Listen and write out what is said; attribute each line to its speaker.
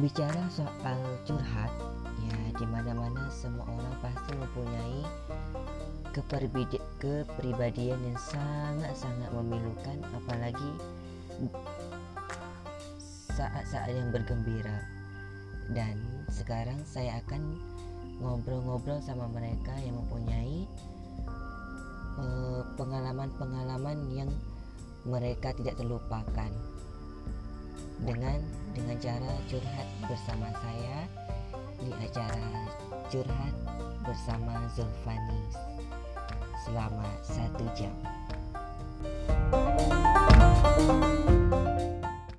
Speaker 1: bicara soal curhat ya di mana-mana semua orang pasti mempunyai kepribadian yang sangat-sangat memilukan apalagi saat-saat yang bergembira. Dan sekarang saya akan ngobrol-ngobrol sama mereka yang mempunyai eh, pengalaman-pengalaman uh, yang mereka tidak terlupakan dengan dengan cara curhat bersama saya di acara curhat bersama Zulfani selama satu jam.